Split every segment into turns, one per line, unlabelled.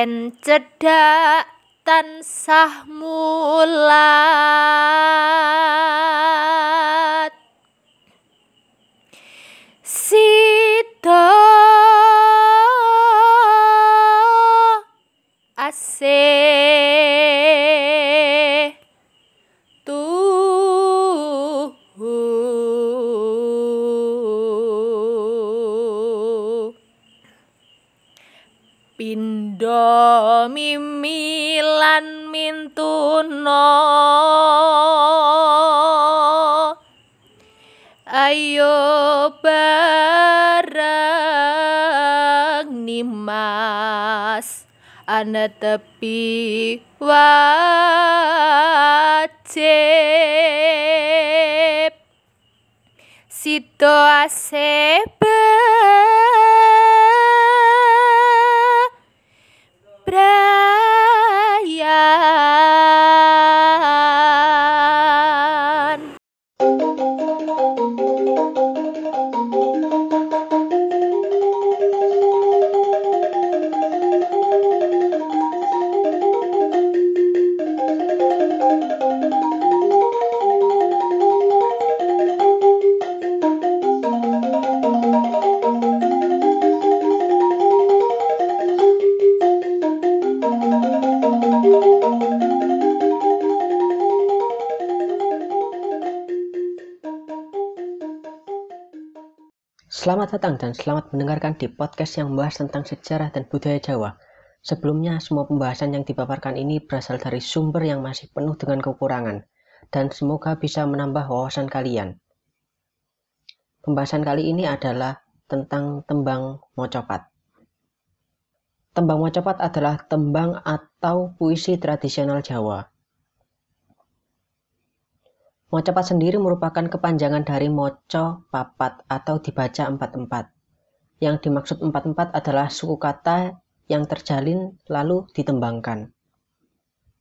yen cedhak tansah mulat. Sida asih tepi wajib Sito asep
Selamat datang dan selamat mendengarkan di podcast yang membahas tentang sejarah dan budaya Jawa. Sebelumnya, semua pembahasan yang dipaparkan ini berasal dari sumber yang masih penuh dengan kekurangan, dan semoga bisa menambah wawasan kalian. Pembahasan kali ini adalah tentang tembang mocopat. Tembang mocopat adalah tembang atau puisi tradisional Jawa. Mocopat sendiri merupakan kepanjangan dari moco, papat, atau dibaca empat-empat. Yang dimaksud empat-empat adalah suku kata yang terjalin lalu ditembangkan.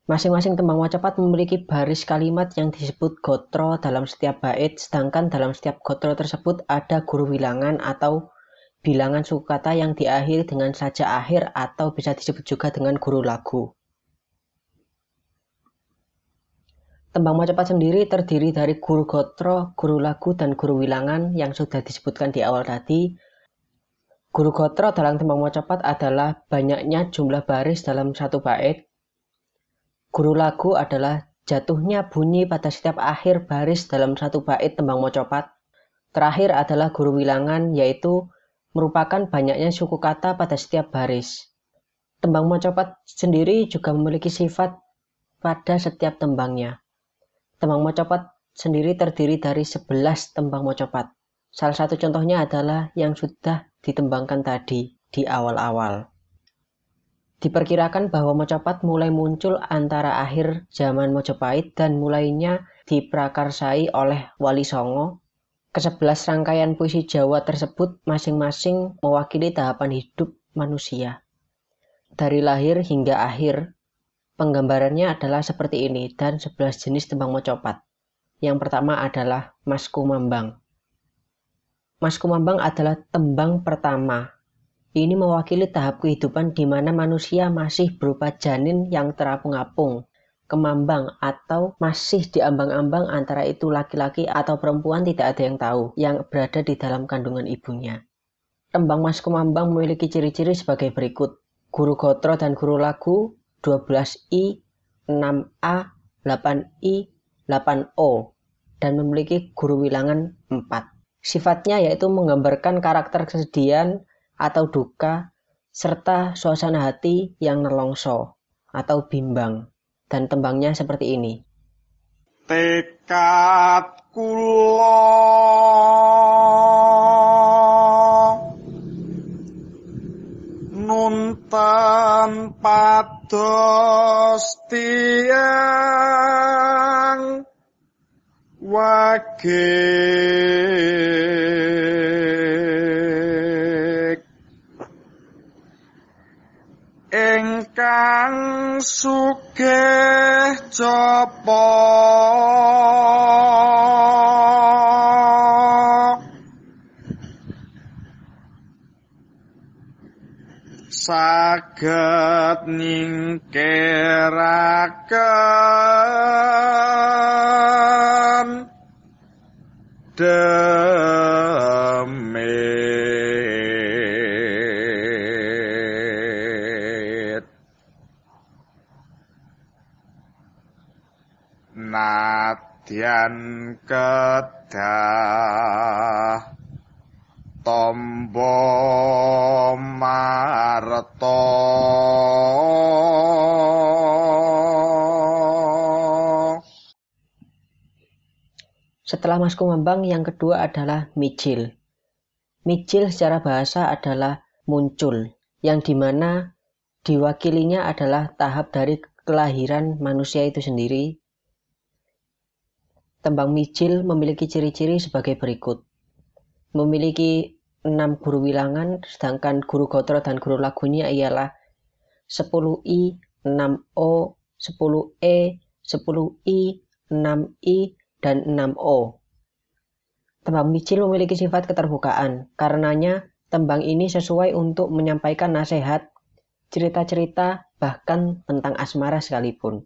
Masing-masing tembang mocopat memiliki baris kalimat yang disebut gotro dalam setiap bait, sedangkan dalam setiap gotro tersebut ada guru bilangan atau bilangan suku kata yang diakhiri dengan saja akhir atau bisa disebut juga dengan guru lagu. Tembang mocopat sendiri terdiri dari guru gotro, guru lagu, dan guru wilangan yang sudah disebutkan di awal tadi. Guru gotro dalam tembang mocopat adalah banyaknya jumlah baris dalam satu bait. Guru lagu adalah jatuhnya bunyi pada setiap akhir baris dalam satu bait tembang mocopat. Terakhir adalah guru wilangan yaitu merupakan banyaknya suku kata pada setiap baris. Tembang mocopat sendiri juga memiliki sifat pada setiap tembangnya. Tembang mocopat sendiri terdiri dari 11 tembang mocopat. Salah satu contohnya adalah yang sudah ditembangkan tadi di awal-awal. Diperkirakan bahwa mocopat mulai muncul antara akhir zaman Mojopahit dan mulainya diprakarsai oleh Wali Songo. Kesebelas rangkaian puisi Jawa tersebut masing-masing mewakili tahapan hidup manusia. Dari lahir hingga akhir, Penggambarannya adalah seperti ini dan 11 jenis tembang mocopat. Yang pertama adalah Mas Kumambang. Mas Kumambang adalah tembang pertama. Ini mewakili tahap kehidupan di mana manusia masih berupa janin yang terapung-apung, kemambang atau masih diambang-ambang antara itu laki-laki atau perempuan tidak ada yang tahu yang berada di dalam kandungan ibunya. Tembang Mas Kumambang memiliki ciri-ciri sebagai berikut. Guru gotro dan guru lagu 12I, 6A, 8I, 8O, dan memiliki guru wilangan 4. Sifatnya yaitu menggambarkan karakter kesedihan atau duka, serta suasana hati yang nelongso atau bimbang. Dan tembangnya seperti ini.
Tekad kula nuntan pados tiang wagik ingkang sugih japa saged nyingkiraken demit. Nadyan kedah tombo marto
Setelah Mas Kumambang yang kedua adalah mijil. Mijil secara bahasa adalah muncul, yang di mana diwakilinya adalah tahap dari kelahiran manusia itu sendiri. Tembang mijil memiliki ciri-ciri sebagai berikut. Memiliki enam guru wilangan, sedangkan guru gotro dan guru lagunya ialah 10i, 6o, 10e, 10i, 6i, dan 6o. Tembang mijil memiliki sifat keterbukaan, karenanya tembang ini sesuai untuk menyampaikan nasihat, cerita-cerita, bahkan tentang asmara sekalipun.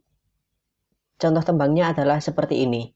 Contoh tembangnya adalah seperti ini.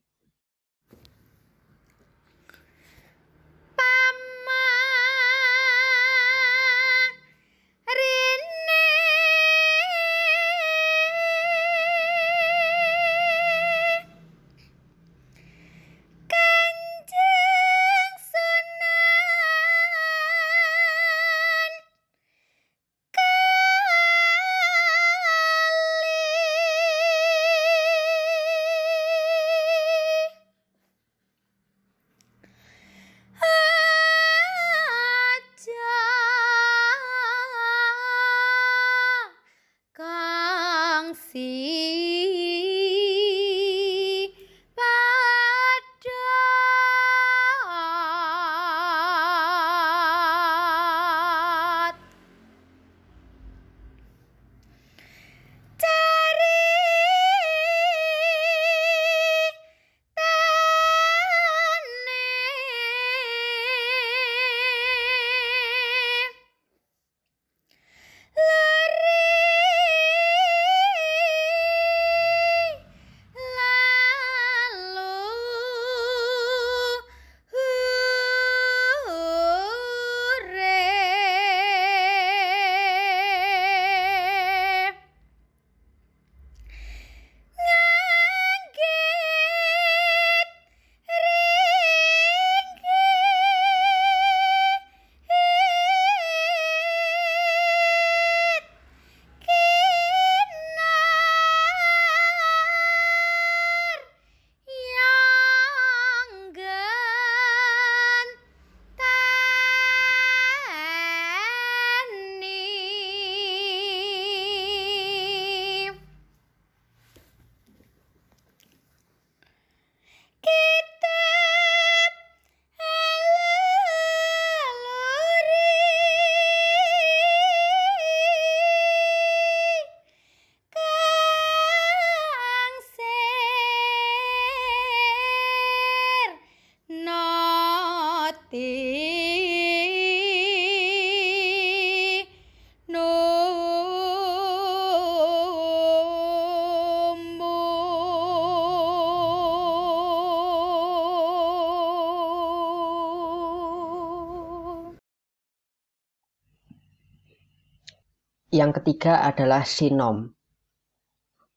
Yang
ketiga adalah sinom.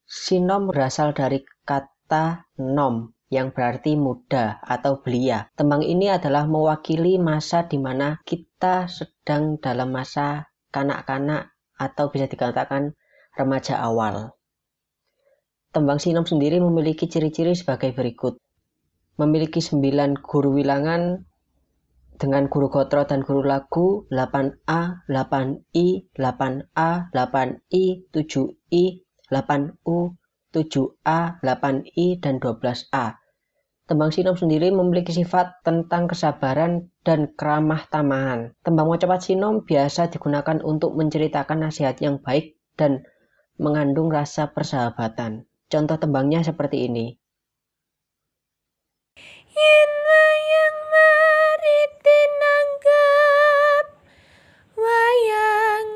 Sinom berasal dari kata nom yang berarti muda atau belia. Tembang ini adalah mewakili masa di mana kita sedang dalam masa kanak-kanak atau bisa dikatakan remaja awal. Tembang sinom sendiri memiliki ciri-ciri sebagai berikut. Memiliki 9 guru wilangan dengan guru gotro dan guru lagu 8A, 8I, 8A, 8I, 7I, 8U, 7A, 8I, dan 12A. Tembang sinom sendiri memiliki sifat tentang kesabaran dan keramah tamahan. Tembang mocapat sinom biasa digunakan untuk menceritakan nasihat yang baik dan mengandung rasa persahabatan. Contoh tembangnya seperti ini.
Wayang murid tinanggap wayang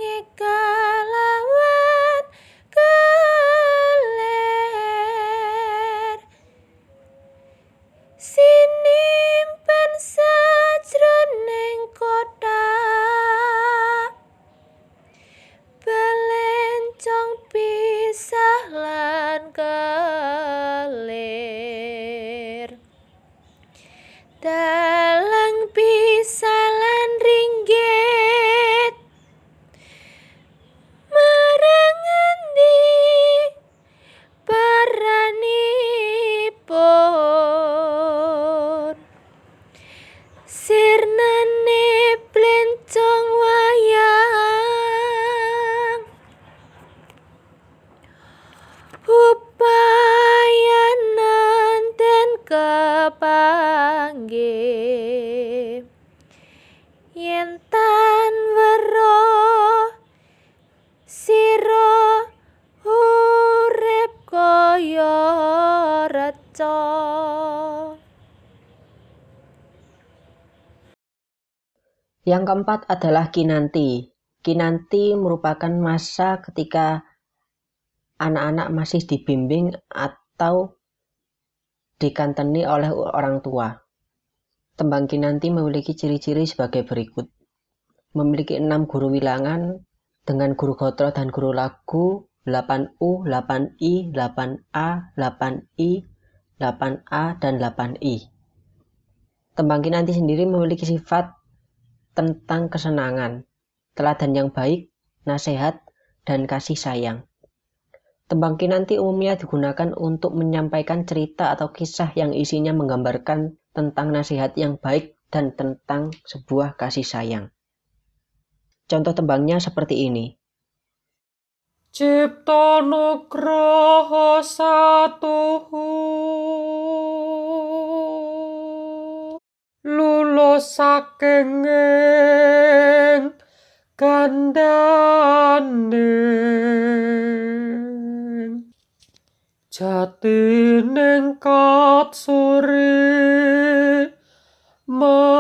Yang keempat adalah kinanti. Kinanti merupakan masa ketika anak-anak masih dibimbing atau dikanteni oleh orang tua. Tembang kinanti memiliki ciri-ciri sebagai berikut. Memiliki enam guru wilangan dengan guru gotro dan guru lagu 8U, 8I, 8A, 8I, 8A, dan 8I. Tembang kinanti sendiri memiliki sifat tentang kesenangan, teladan yang baik, nasihat, dan kasih sayang. Tembang kinanti umumnya digunakan untuk menyampaikan cerita atau kisah yang isinya menggambarkan tentang nasihat yang baik dan tentang sebuah kasih sayang. Contoh tembangnya seperti ini.
Cipta Nugroho Satuhu kula saking kandhane. Jatine katsuri makar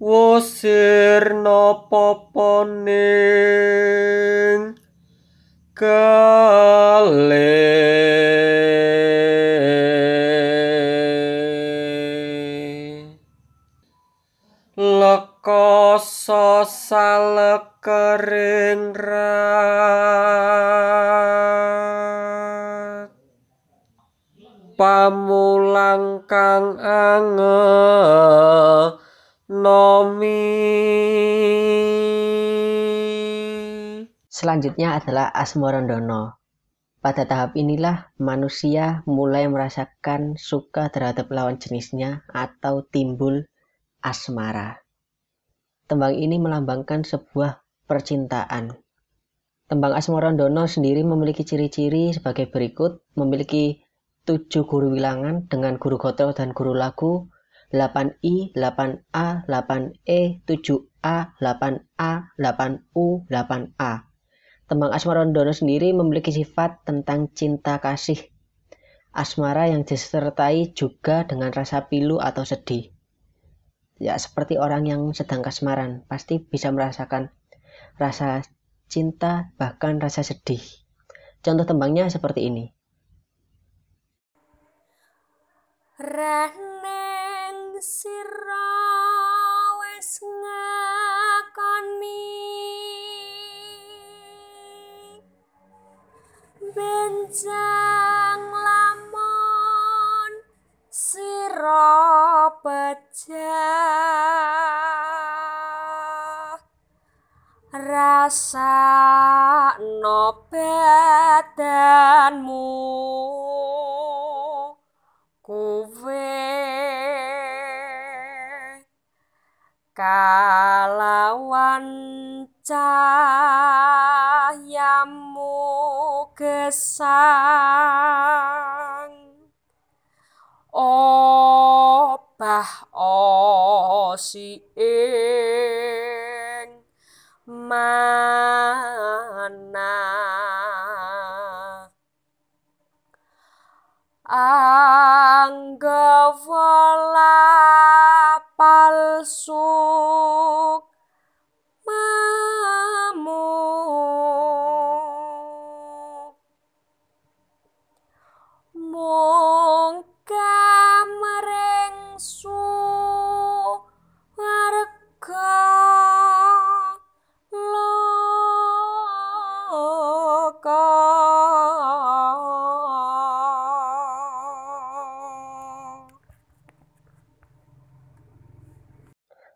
wasir napa poning? Kan salekering rat Pamulang kang angenomi
Selanjutnya adalah Asmorondono. Pada tahap inilah manusia mulai merasakan suka terhadap lawan jenisnya atau timbul asmara. Tembang ini melambangkan sebuah percintaan. Tembang Asmorondono sendiri memiliki ciri-ciri sebagai berikut, memiliki tujuh guru wilangan dengan guru gotro dan guru lagu, 8I, 8A, 8E, 7A, 8A, 8U, 8A. Tembang Asmarondono sendiri memiliki sifat tentang cinta kasih. Asmara yang disertai juga dengan rasa pilu atau sedih. Ya, seperti orang yang sedang kasmaran, pasti bisa merasakan rasa cinta bahkan rasa sedih. Contoh tembangnya seperti ini.
Raneng sira wis ngakoni benjang lamun sira pecah rasa no badanmu. Kuwe kalawan cahyamu gesang. Obah osi mana? Anggawa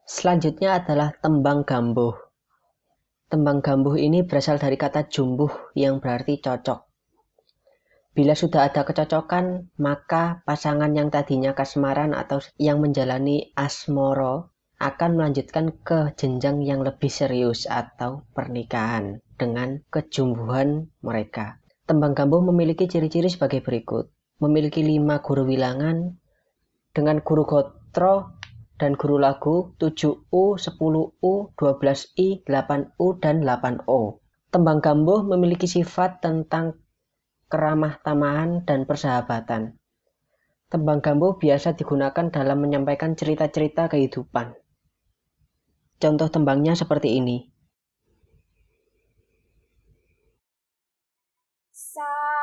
Selanjutnya adalah tembang gambuh. Tembang gambuh ini berasal dari kata jumbuh yang berarti cocok. Bila sudah ada kecocokan, maka pasangan yang tadinya kasmaran atau yang menjalani asmoro akan melanjutkan ke jenjang yang lebih serius atau pernikahan dengan kejumbuhan mereka. Tembang gambuh memiliki ciri-ciri sebagai berikut. Memiliki lima guru bilangan dengan guru gotro dan guru lagu 7U, 10U, 12I, 8U, dan 8O. Tembang gambuh memiliki sifat tentang keramah tamahan dan persahabatan. Tembang gambuh biasa digunakan dalam menyampaikan cerita-cerita kehidupan. Contoh tembangnya seperti ini.
Samangko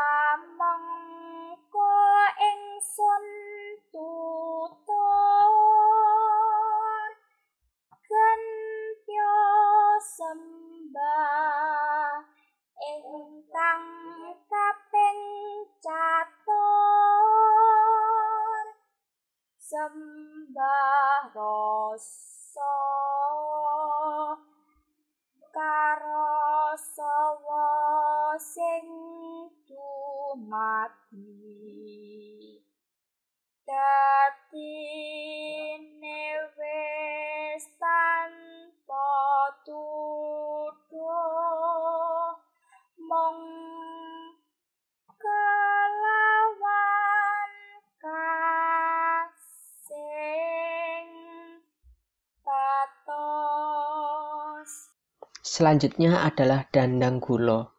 Selanjutnya adalah dandang gulo.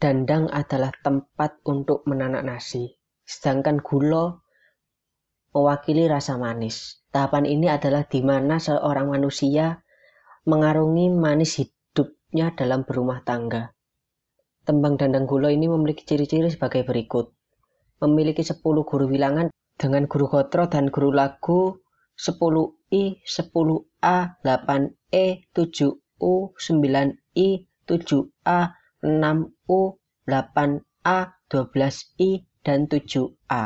Dandang adalah tempat untuk menanak nasi, sedangkan gulo mewakili rasa manis. Tahapan ini adalah di mana seorang manusia mengarungi manis hidupnya dalam berumah tangga. Tembang dandang gulo ini memiliki ciri-ciri sebagai berikut. Memiliki 10 guru bilangan dengan guru gotro dan guru lagu 10I, 10A, 8E, 7U, 9I, 7A, 6U, 8A, 12I, dan 7A.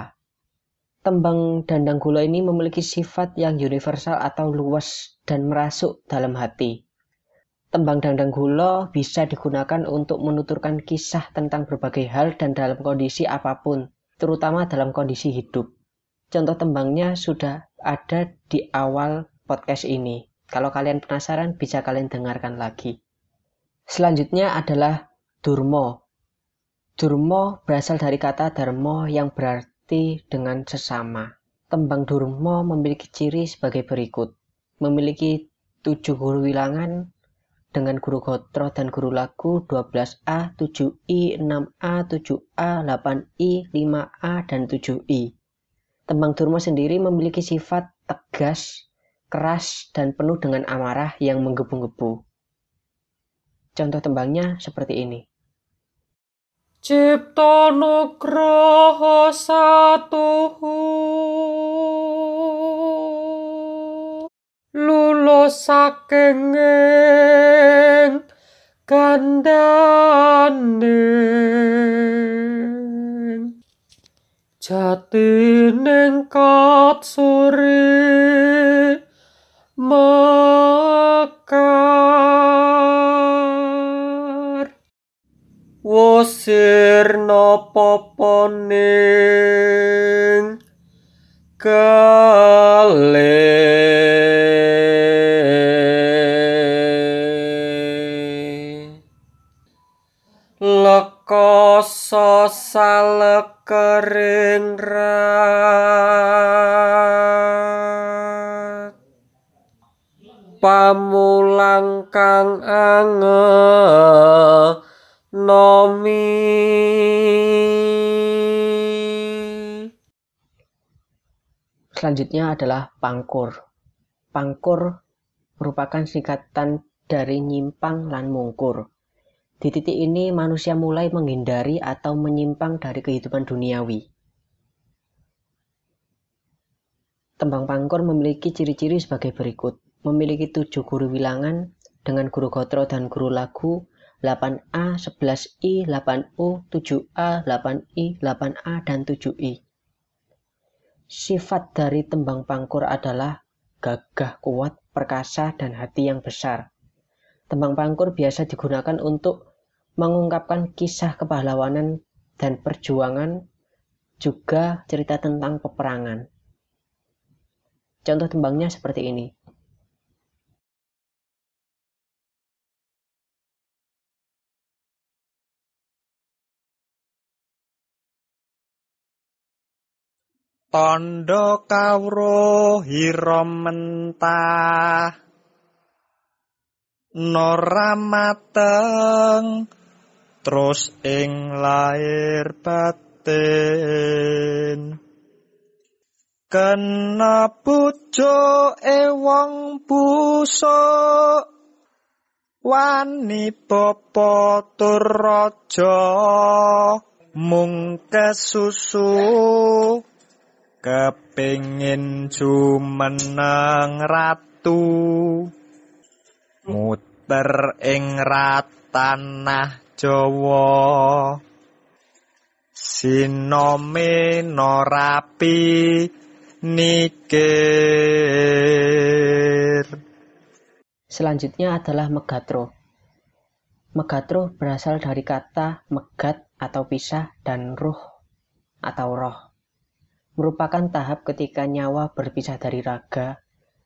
Tembang dandang gulo ini memiliki sifat yang universal atau luas dan merasuk dalam hati. Tembang dandang gulo bisa digunakan untuk menuturkan kisah tentang berbagai hal dan dalam kondisi apa pun, terutama dalam kondisi hidup. Contoh tembangnya sudah ada di awal podcast ini. Kalau kalian penasaran, bisa kalian dengarkan lagi. Selanjutnya adalah Durmo. Durmo berasal dari kata Dharma yang berarti dengan sesama. Tembang Durmo memiliki ciri sebagai berikut. Memiliki tujuh guru wilangan dengan guru gotro dan guru lagu 12A, 7I, 6A, 7A, 8I, 5A, dan 7I. Tembang Durmo sendiri memiliki sifat tegas, keras, dan penuh dengan amarah yang menggebu-gebu. Contoh tembangnya seperti ini.
Cipta Nugroho Satuhu Lulus saking ing gandaning Jatining katsuri makar. Wasir napa poning kale. Lekasa salekering ra Pamulang kang angenomi
Selanjutnya adalah pangkur. Pangkur merupakan singkatan dari nyimpang lan mungkur. Di titik ini manusia mulai menghindari atau menyimpang dari kehidupan duniawi. Tembang pangkur memiliki ciri-ciri sebagai berikut. Memiliki tujuh guru wilangan dengan guru gotro dan guru lagu 8A, 11I, 8U, 7A, 8I, 8A, dan 7I. Sifat dari tembang pangkur adalah gagah kuat, perkasa, dan hati yang besar. Tembang pangkur biasa digunakan untuk mengungkapkan kisah kepahlawanan dan perjuangan, juga cerita tentang peperangan. Contoh tembangnya seperti ini.
Tondo kawruh hira mentah. Nora mateng terus ing lair batin. Kena pucuke wong busuk. Wani bapa tur raja mung kesusu kepingin jumeneng ratu muter ing ratanah Jawa sinome norapi nikir
Selanjutnya adalah megatro. Megatro berasal dari kata megat atau pisah dan ruh atau roh. Merupakan tahap ketika nyawa berpisah dari raga,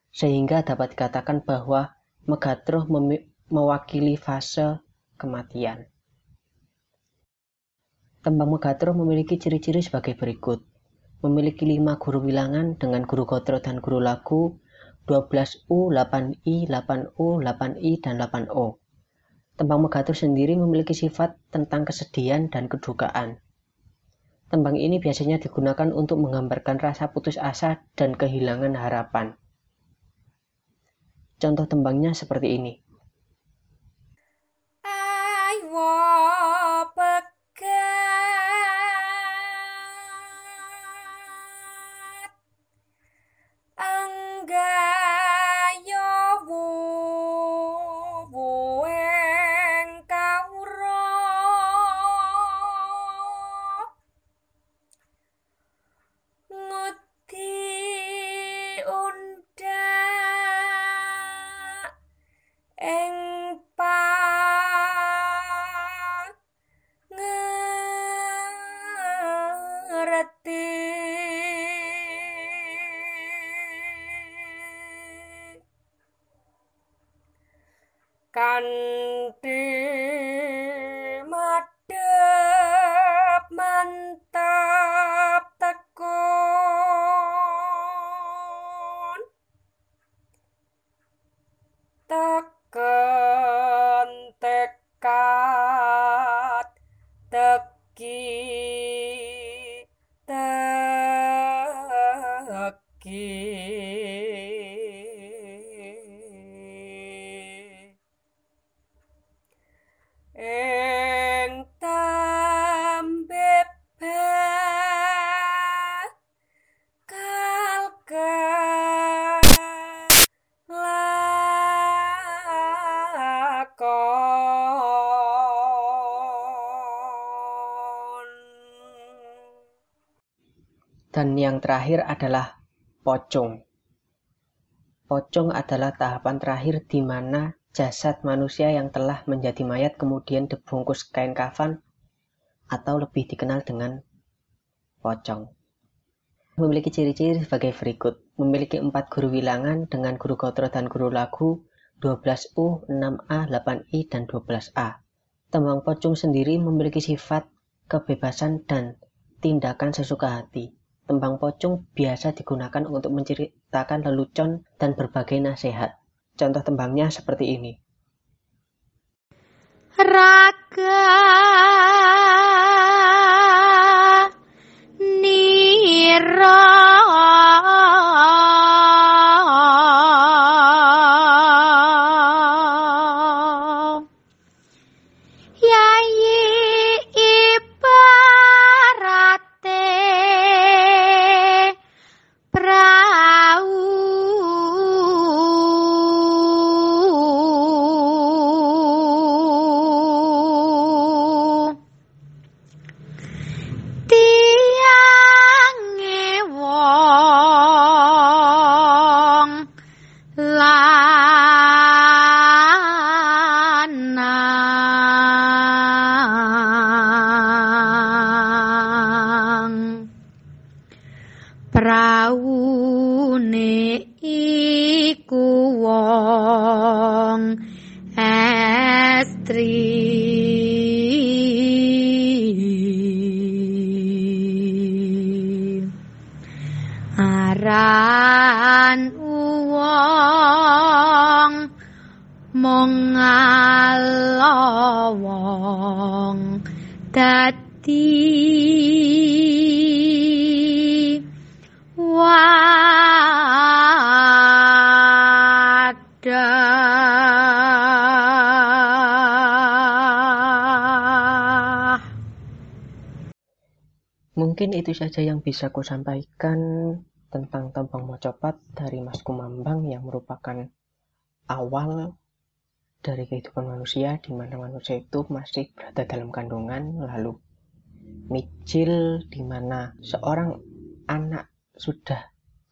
sehingga dapat dikatakan bahwa megatro memi- mewakili fase kematian. Tembang megatro memiliki ciri-ciri sebagai berikut. Memiliki lima guru bilangan dengan guru gotro dan guru lagu, 12U, 8I, 8U, 8I, dan 8O. Tembang Megatro sendiri memiliki sifat tentang kesedihan dan kedukaan. Tembang ini biasanya digunakan untuk menggambarkan rasa putus asa dan kehilangan harapan. Contoh tembangnya seperti ini. Dan yang terakhir adalah pocong. Pocong adalah tahapan terakhir di mana jasad manusia yang telah menjadi mayat kemudian dibungkus kain kafan atau lebih dikenal dengan pocong. Memiliki ciri-ciri sebagai berikut. Memiliki empat guru bilangan dengan guru gotro dan guru lagu 12U, 6A, 8I, dan 12A. Tembang pocong sendiri memiliki sifat kebebasan dan tindakan sesuka hati. Tembang pocong biasa digunakan untuk menceritakan lelucon dan berbagai nasihat. Contoh tembangnya seperti ini.
raga estri aran wong mong wong dadi
Mungkin itu saja yang bisa ku sampaikan tentang Tembang Mocopat dari Mas Kumambang yang merupakan awal dari kehidupan manusia di mana manusia itu masih berada dalam kandungan lalu micil di mana seorang anak sudah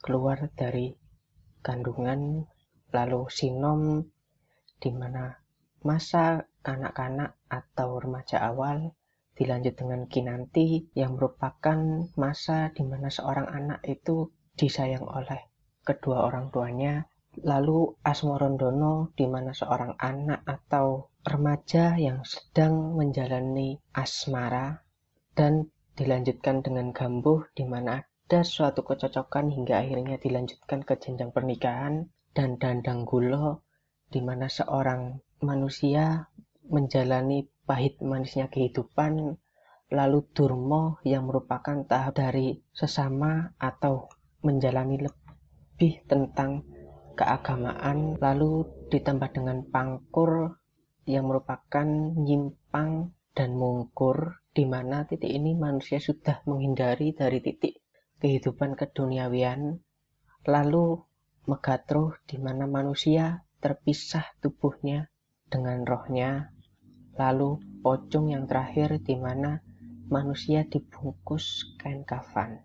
keluar dari kandungan lalu sinom di mana masa kanak-kanak atau remaja awal dilanjut dengan kinanti yang merupakan masa di mana seorang anak itu disayang oleh kedua orang tuanya. Lalu asmorondono di mana seorang anak atau remaja yang sedang menjalani asmara dan dilanjutkan dengan gambuh di mana ada suatu kecocokan hingga akhirnya dilanjutkan ke jenjang pernikahan dan dandang gulo di mana seorang manusia menjalani pahit manisnya kehidupan lalu durmo yang merupakan tahap dari sesama atau menjalani lebih tentang keagamaan lalu ditambah dengan pangkur yang merupakan nyimpang dan mungkur di mana titik ini manusia sudah menghindari dari titik kehidupan keduniawian lalu megatruh di mana manusia terpisah tubuhnya dengan rohnya lalu pocong yang terakhir di mana manusia dibungkus kain kafan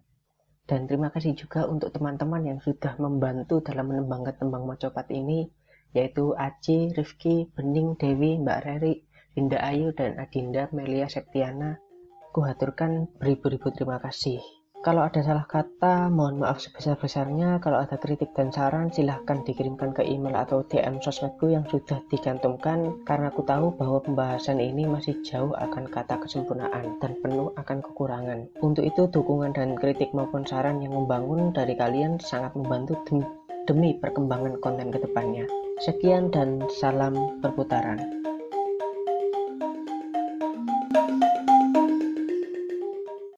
dan terima kasih juga untuk teman-teman yang sudah membantu dalam menembangkan tembang mocopat ini yaitu Aci, Rifki, Bening, Dewi, Mbak Reri, Linda Ayu, dan Adinda Melia Septiana. Kuhaturkan beribu-ribu terima kasih. Kalau ada salah kata, mohon maaf sebesar-besarnya. Kalau ada kritik dan saran, silahkan dikirimkan ke email atau DM sosmedku yang sudah dicantumkan. Karena aku tahu bahwa pembahasan ini masih jauh akan kata kesempurnaan dan penuh akan kekurangan. Untuk itu, dukungan dan kritik maupun saran yang membangun dari kalian sangat membantu demi, demi perkembangan konten ke depannya. Sekian dan salam perputaran.